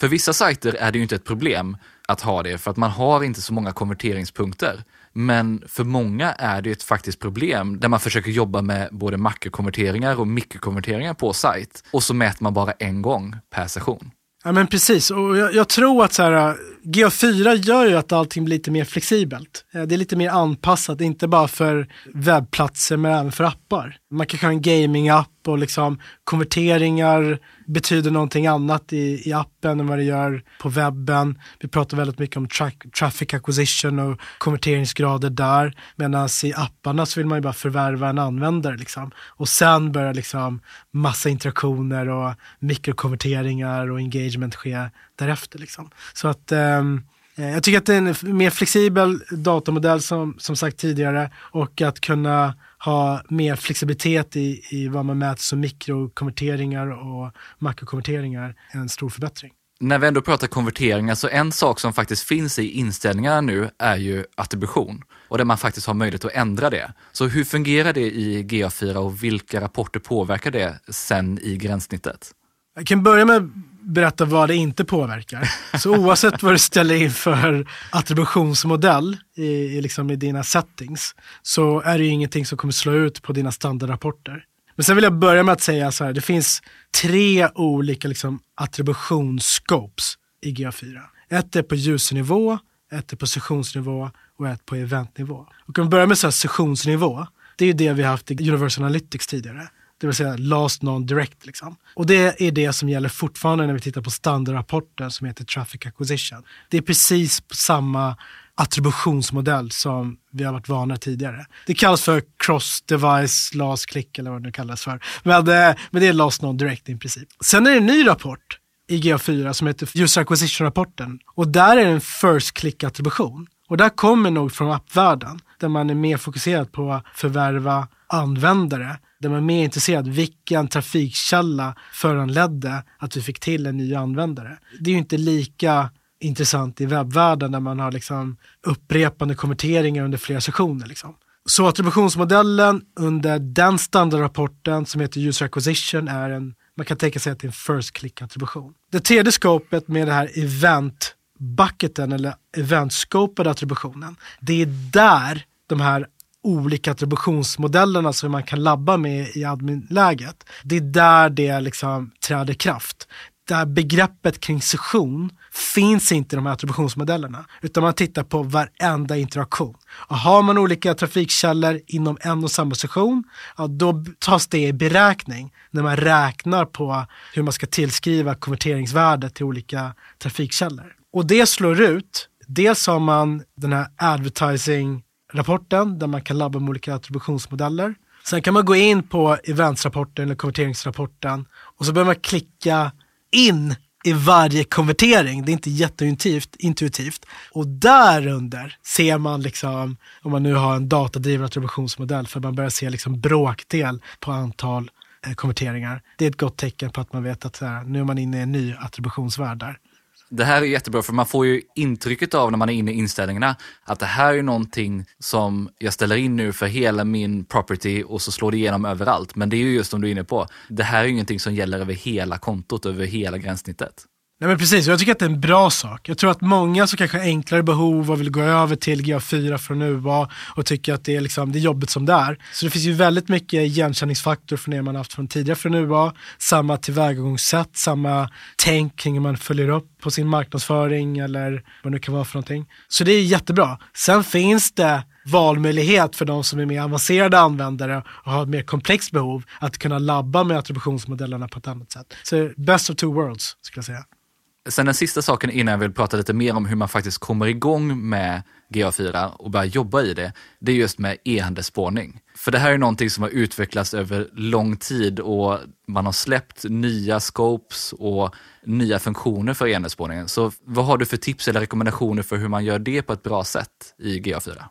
B: För vissa sajter är det ju inte ett problem att ha det, för att man har inte så många konverteringspunkter. Men för många är det ett faktiskt problem där man försöker jobba med både makrokonverteringar och mikrokonverteringar på sajt och så mäter man bara en gång per session.
A: Ja men precis, och jag, jag tror att så här, äh, GA4 gör ju att allting blir lite mer flexibelt. Eh, det är lite mer anpassat, inte bara för webbplatser men även för appar. Man kan ha en gaming-app och liksom konverteringar betyder någonting annat i, i appen än vad det gör på webben. Vi pratar väldigt mycket om tra traffic acquisition och konverteringsgrader där. Medan i apparna så vill man ju bara förvärva en användare liksom. Och sen börjar liksom massa interaktioner och mikrokonverteringar och engagement ske därefter. Liksom. Så att um, jag tycker att det är en mer flexibel datamodell som, som sagt tidigare och att kunna ha mer flexibilitet i, i vad man mäter som mikrokonverteringar och makrokonverteringar är en stor förbättring.
B: När vi ändå pratar konverteringar, så en sak som faktiskt finns i inställningarna nu är ju attribution och där man faktiskt har möjlighet att ändra det. Så hur fungerar det i GA4 och vilka rapporter påverkar det sen i gränssnittet?
A: Jag kan börja med berätta vad det inte påverkar. Så oavsett vad du ställer in för attributionsmodell i, i, liksom i dina settings så är det ju ingenting som kommer slå ut på dina standardrapporter. Men sen vill jag börja med att säga så här, det finns tre olika liksom, attributionsscopes i GA4. Ett är på ljusnivå, ett är på sessionsnivå och ett på eventnivå. Och om vi börjar med så här sessionsnivå, det är ju det vi har haft i Universal Analytics tidigare. Det vill säga last non-direct. Liksom. Och det är det som gäller fortfarande när vi tittar på standardrapporten som heter Traffic Acquisition. Det är precis samma attributionsmodell som vi har varit vana tidigare. Det kallas för cross-device last click eller vad det nu kallas för. Men, eh, men det är last non-direct i princip. Sen är det en ny rapport i GA4 som heter User Acquisition-rapporten. Och där är det en first click-attribution. Och där kommer nog från appvärlden, där man är mer fokuserad på att förvärva användare. Där man är mer intresserad vilken trafikkälla föranledde att vi fick till en ny användare. Det är ju inte lika intressant i webbvärlden där man har liksom upprepande konverteringar under flera sessioner. Liksom. Så attributionsmodellen under den standardrapporten som heter User Acquisition är en man kan tänka sig att det är en first click-attribution. Det tredje scopet med det här event-bucketen eller event-scopade attributionen, det är där de här olika attributionsmodellerna som man kan labba med i adminläget. Det är där det liksom träder kraft. Där begreppet kring session finns inte i de här attributionsmodellerna. Utan man tittar på varenda interaktion. Och har man olika trafikkällor inom en och samma session, ja, då tas det i beräkning när man räknar på hur man ska tillskriva konverteringsvärdet till olika trafikkällor. Och det slår ut, dels har man den här advertising rapporten där man kan labba med olika attributionsmodeller. Sen kan man gå in på eventsrapporten eller konverteringsrapporten och så behöver man klicka in i varje konvertering. Det är inte jätteintuitivt. Intuitivt. Och därunder ser man, liksom, om man nu har en datadriven attributionsmodell, för man börjar se liksom bråkdel på antal eh, konverteringar. Det är ett gott tecken på att man vet att här, nu är man inne i en ny attributionsvärld där.
B: Det här är jättebra för man får ju intrycket av när man är inne i inställningarna att det här är någonting som jag ställer in nu för hela min property och så slår det igenom överallt. Men det är ju just som du är inne på, det här är ju ingenting som gäller över hela kontot, över hela gränssnittet.
A: Nej men precis, jag tycker att det är en bra sak. Jag tror att många som kanske har enklare behov och vill gå över till GA4 från UA och tycker att det är, liksom, det är jobbigt som det är. Så det finns ju väldigt mycket igenkänningsfaktor från det man haft från tidigare från UA. Samma tillvägagångssätt, samma tänk kring hur man följer upp på sin marknadsföring eller vad det nu kan vara för någonting. Så det är jättebra. Sen finns det valmöjlighet för de som är mer avancerade användare och har ett mer komplext behov att kunna labba med attributionsmodellerna på ett annat sätt. Så best of two worlds skulle jag säga.
B: Sen den sista saken innan jag vill prata lite mer om hur man faktiskt kommer igång med GA4 och börjar jobba i det, det är just med e-handelsspårning. För det här är någonting som har utvecklats över lång tid och man har släppt nya scopes och nya funktioner för e-handelsspårningen. Så vad har du för tips eller rekommendationer för hur man gör det på ett bra sätt i GA4?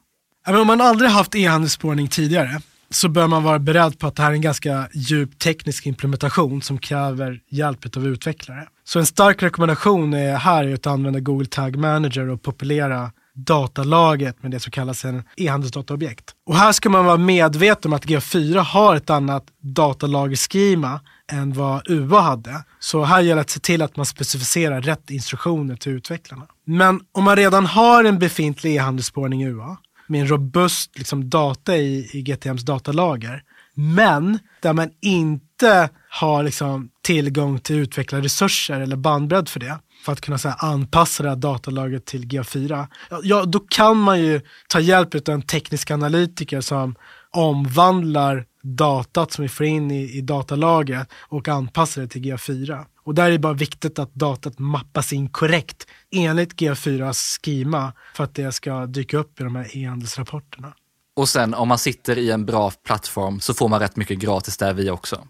A: om man aldrig haft e-handelsspårning tidigare så bör man vara beredd på att det här är en ganska djup teknisk implementation som kräver hjälp av utvecklare. Så en stark rekommendation är här att använda Google Tag Manager och populera datalaget med det som kallas en e-handelsdataobjekt. Och här ska man vara medveten om att G4 har ett annat datalagerschema än vad UA hade. Så här gäller det att se till att man specificerar rätt instruktioner till utvecklarna. Men om man redan har en befintlig e-handelsspårning i UA med en robust liksom, data i, i GTMs datalager. Men där man inte har liksom, tillgång till utvecklade resurser eller bandbredd för det för att kunna så här, anpassa det här datalagret till GA4. Ja, då kan man ju ta hjälp av en teknisk analytiker som omvandlar datat som vi får in i, i datalagret och anpassar det till GA4. Och där är det bara viktigt att datat mappas in korrekt enligt GA4s schema för att det ska dyka upp i de här e-handelsrapporterna.
B: Och sen om man sitter i en bra plattform så får man rätt mycket gratis där vi också.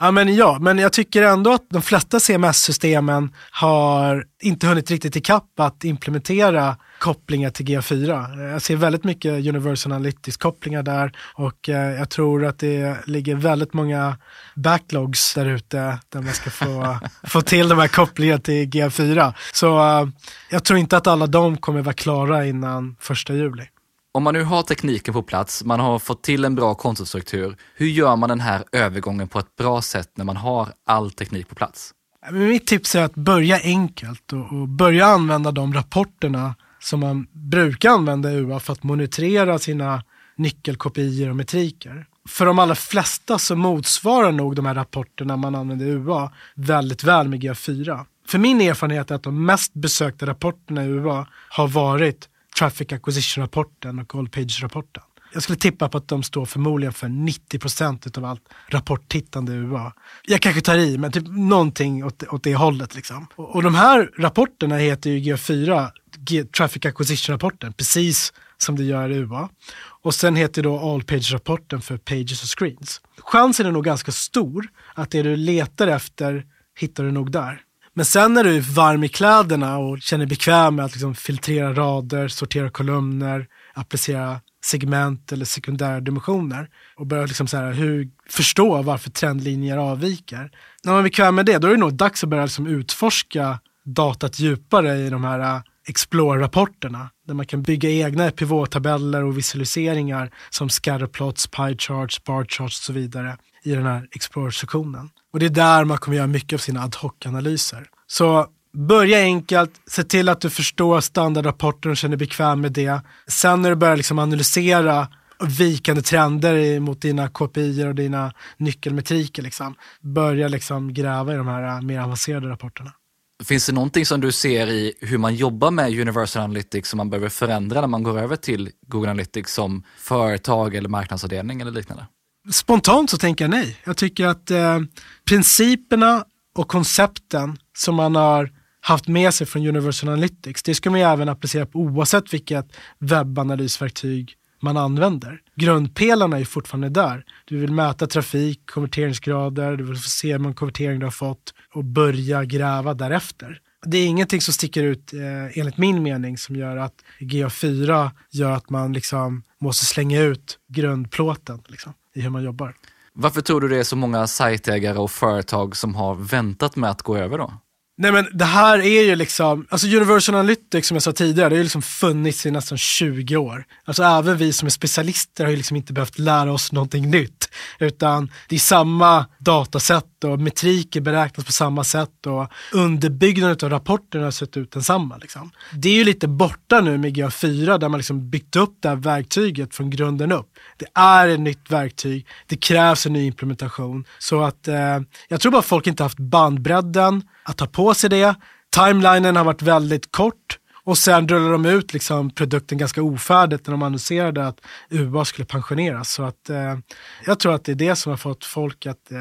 A: Ja men, ja, men jag tycker ändå att de flesta CMS-systemen har inte hunnit riktigt ikapp att implementera kopplingar till G4. Jag ser väldigt mycket Universal Analytics-kopplingar där och eh, jag tror att det ligger väldigt många backlogs där ute där man ska få, *laughs* få till de här kopplingarna till G4. Så uh, jag tror inte att alla de kommer vara klara innan första juli.
B: Om man nu har tekniken på plats, man har fått till en bra kontostruktur, hur gör man den här övergången på ett bra sätt när man har all teknik på plats?
A: Mitt tips är att börja enkelt och, börja använda de rapporterna som man brukar använda i UA för att monitorera sina nyckelkopior och metriker. För de allra flesta så motsvarar nog de här rapporterna man använder i UA väldigt väl med GA4. För min erfarenhet är att de mest besökta rapporterna i UA har varit Traffic Acquisition-rapporten och All Page-rapporten. Jag skulle tippa på att de står förmodligen för 90% av allt rapporttittande i UA. Jag kanske tar i, men typ någonting åt, åt det hållet. Liksom. Och, och de här rapporterna heter ju GA4, G Traffic Acquisition-rapporten, precis som det gör i UA. Och sen heter då All Page-rapporten för Pages och Screens. Chansen är nog ganska stor att det du letar efter hittar du nog där. Men sen när du är varm i kläderna och känner bekväm med att liksom filtrera rader, sortera kolumner, applicera segment eller sekundära dimensioner och börja liksom så här, hur, förstå varför trendlinjer avviker. När man är bekväm med det, då är det nog dags att börja liksom utforska datat djupare i de här äh, Explore-rapporterna där man kan bygga egna pivottabeller och visualiseringar som scatterplots, pie charts, bar charts och så vidare i den här Explore-sektionen. Och det är där man kommer göra mycket av sina ad hoc-analyser. Så börja enkelt, se till att du förstår standardrapporter och känner dig bekväm med det. Sen när du börjar liksom analysera vikande trender mot dina KPI och dina nyckelmetriker, liksom, börja liksom gräva i de här äh, mer avancerade rapporterna.
B: Finns det någonting som du ser i hur man jobbar med Universal Analytics som man behöver förändra när man går över till Google Analytics som företag eller marknadsavdelning eller liknande?
A: Spontant så tänker jag nej. Jag tycker att eh, principerna och koncepten som man har haft med sig från Universal Analytics, det ska man ju även applicera på oavsett vilket webbanalysverktyg man använder. Grundpelarna är fortfarande där. Du vill mäta trafik, konverteringsgrader, du vill se hur många konverteringar du har fått och börja gräva därefter. Det är ingenting som sticker ut eh, enligt min mening som gör att GA4 gör att man liksom måste slänga ut grundplåten liksom, i hur man jobbar.
B: Varför tror du det är så många sajtägare och företag som har väntat med att gå över då?
A: Nej men det här är ju liksom, alltså Universal Analytics som jag sa tidigare, det har ju liksom funnits i nästan 20 år. Alltså även vi som är specialister har ju liksom inte behövt lära oss någonting nytt. Utan det är samma datasätt och metriker beräknas på samma sätt och underbyggnaden av rapporterna har sett ut densamma. Liksom. Det är ju lite borta nu med GA4 där man liksom byggt upp det här verktyget från grunden upp. Det är ett nytt verktyg, det krävs en ny implementation. Så att eh, jag tror bara folk inte haft bandbredden att ta på sig det. Timelinen har varit väldigt kort och sen rullar de ut liksom produkten ganska ofärdigt när de annonserade att UA skulle pensioneras. Så att, eh, jag tror att det är det som har fått folk att eh,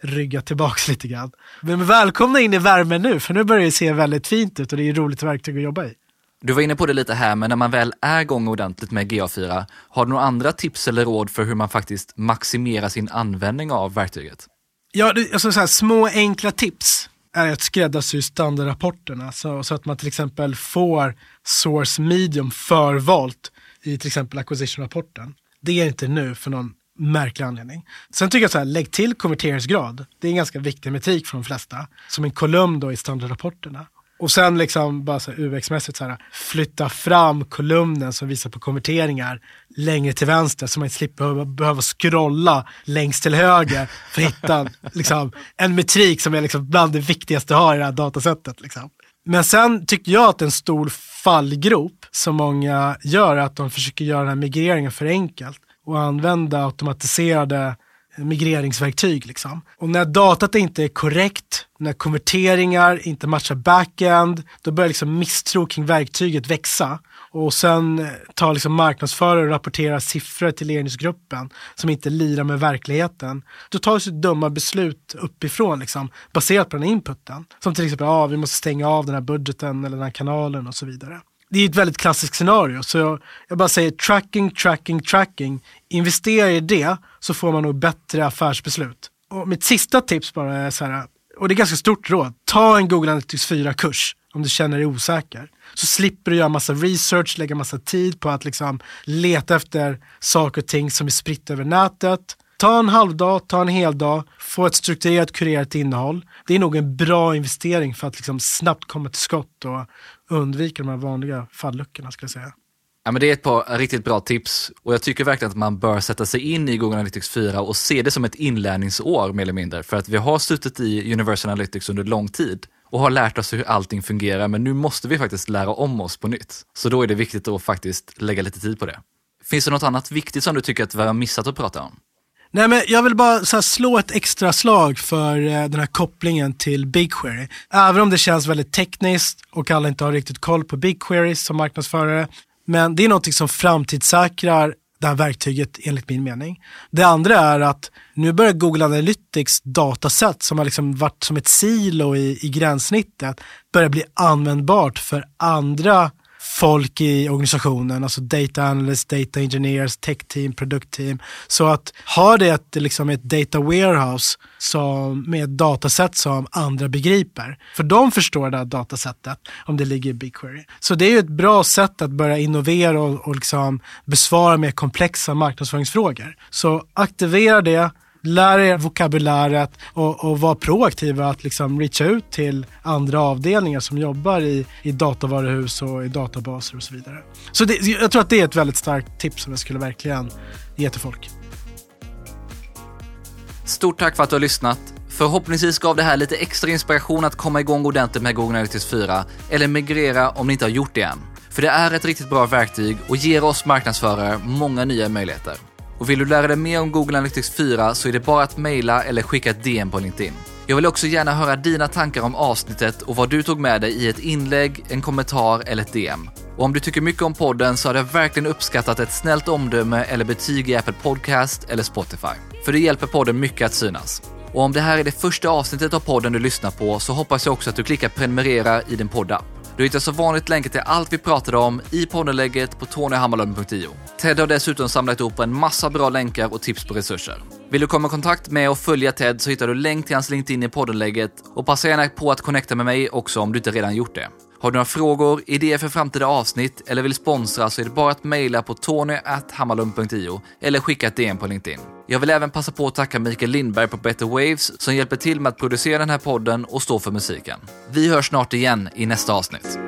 A: rygga tillbaks *laughs* lite grann. Men välkomna in i värmen nu, för nu börjar det se väldigt fint ut och det är ett roligt verktyg att jobba i.
B: Du var inne på det lite här, men när man väl är igång ordentligt med GA4, har du några andra tips eller råd för hur man faktiskt maximerar sin användning av verktyget?
A: Ja, alltså så här, små enkla tips är att skräddarsy standardrapporterna så, så att man till exempel får source medium förvalt i till exempel acquisition-rapporten. Det är inte nu för någon märklig anledning. Sen tycker jag så här, lägg till konverteringsgrad. Det är en ganska viktig metrik för de flesta. Som en kolumn då i standardrapporterna. Och sen liksom bara så UX-mässigt så här, flytta fram kolumnen som visar på konverteringar längre till vänster så man inte slipper behöva scrolla längst till höger för att hitta *laughs* liksom, en metrik som är liksom bland det viktigaste att ha i det här datasättet. Liksom. Men sen tycker jag att en stor fallgrop som många gör är att de försöker göra den här migreringen för enkelt och använda automatiserade migreringsverktyg. Liksom. Och när datat inte är korrekt, när konverteringar inte matchar backend, då börjar liksom misstro kring verktyget växa. Och sen eh, tar liksom marknadsförare och rapporterar siffror till ledningsgruppen som inte lirar med verkligheten. Då tas dumma beslut uppifrån liksom, baserat på den inputen. Som till exempel, ah, vi måste stänga av den här budgeten eller den här kanalen och så vidare det är ett väldigt klassiskt scenario. Så jag, jag, bara säger tracking, tracking, tracking. Investera i det så får man nog bättre affärsbeslut. Och mitt sista tips bara är så här, och det är ganska stort råd. Ta en Google Analytics 4-kurs om du känner dig osäker. Så slipper du göra massa research, lägga massa tid på att liksom leta efter saker och ting som är spritt över nätet. Ta en halvdag, ta en hel dag, få ett strukturerat, kurerat innehåll. Det är nog en bra investering för att liksom snabbt komma till skott och undvika de här vanliga falluckorna skulle jag säga.
B: Ja, men det är ett par riktigt bra tips och jag tycker verkligen att man bör sätta sig in i Google Analytics 4 och se det som ett inlärningsår mer eller mindre. För att vi har suttit i Universal Analytics under lång tid och har lärt oss hur allting fungerar, men nu måste vi faktiskt lära om oss på nytt. Så då är det viktigt att faktiskt lägga lite tid på det. Finns det något annat viktigt som du tycker att vi har missat att prata om?
A: Nej, men jag vill bara så slå ett extra slag för eh, den här kopplingen till BigQuery. Även om det känns väldigt tekniskt och alla inte har riktigt koll på BigQuery som marknadsförare. Men det är något som framtidssäkrar det här verktyget enligt min mening. Det andra är att nu börjar Google Analytics dataset som har liksom varit som ett silo i, i gränssnittet börja bli användbart för andra folk i organisationen, alltså data analysts, data engineers, tech team, produktteam. Så att ha det ett, liksom ett data warehouse som, med ett datasätt som andra begriper. För de förstår det här datasättet om det ligger i BigQuery. Så det är ju ett bra sätt att börja innovera och, och liksom besvara mer komplexa marknadsföringsfrågor. Så aktivera det, lär er vokabuläret och, och var proaktiva att liksom reacha ut till andra avdelningar som jobbar i, i datavaruhus och i databaser och så vidare. Så det, jag tror att det är ett väldigt starkt tips som jag skulle verkligen ge till folk.
B: Stort tack för att du har lyssnat. Förhoppningsvis gav det här lite extra inspiration att komma igång ordentligt med Google Analytics 4 eller migrera om ni inte har gjort det än. För det är ett riktigt bra verktyg och ger oss marknadsförare många nya möjligheter. Och vill du lära dig mer om Google Analytics 4 så är det bara att mejla eller skicka ett DM på LinkedIn. Jag vill också gärna höra dina tankar om avsnittet och vad du tog med dig i ett inlägg, en kommentar eller ett DM. Och om du tycker mycket om podden så hade jag verkligen uppskattat ett snällt omdöme eller betyg i Apple Podcast eller Spotify. För det hjälper podden mycket att synas. Och om det här är det första avsnittet av podden du lyssnar på så hoppas jag också att du klickar prenumerera i din poddapp. Du hittar som vanligt länkar till allt vi pratade om i poddenlägget på tonyhammarlund.io. Ted har dessutom samlat ihop en massa bra länkar och tips på resurser. Vill du komma i kontakt med och följa Ted så hittar du länk till hans LinkedIn i poddenlägget och passa gärna på att connecta med mig också om du inte redan gjort det. Har du några frågor, idéer för framtida avsnitt eller vill sponsra så är det bara att mejla på tony.hammarlund.io eller skicka ett DM på LinkedIn. Jag vill även passa på att tacka Mikael Lindberg på Better Waves som hjälper till med att producera den här podden och stå för musiken. Vi hörs snart igen i nästa avsnitt.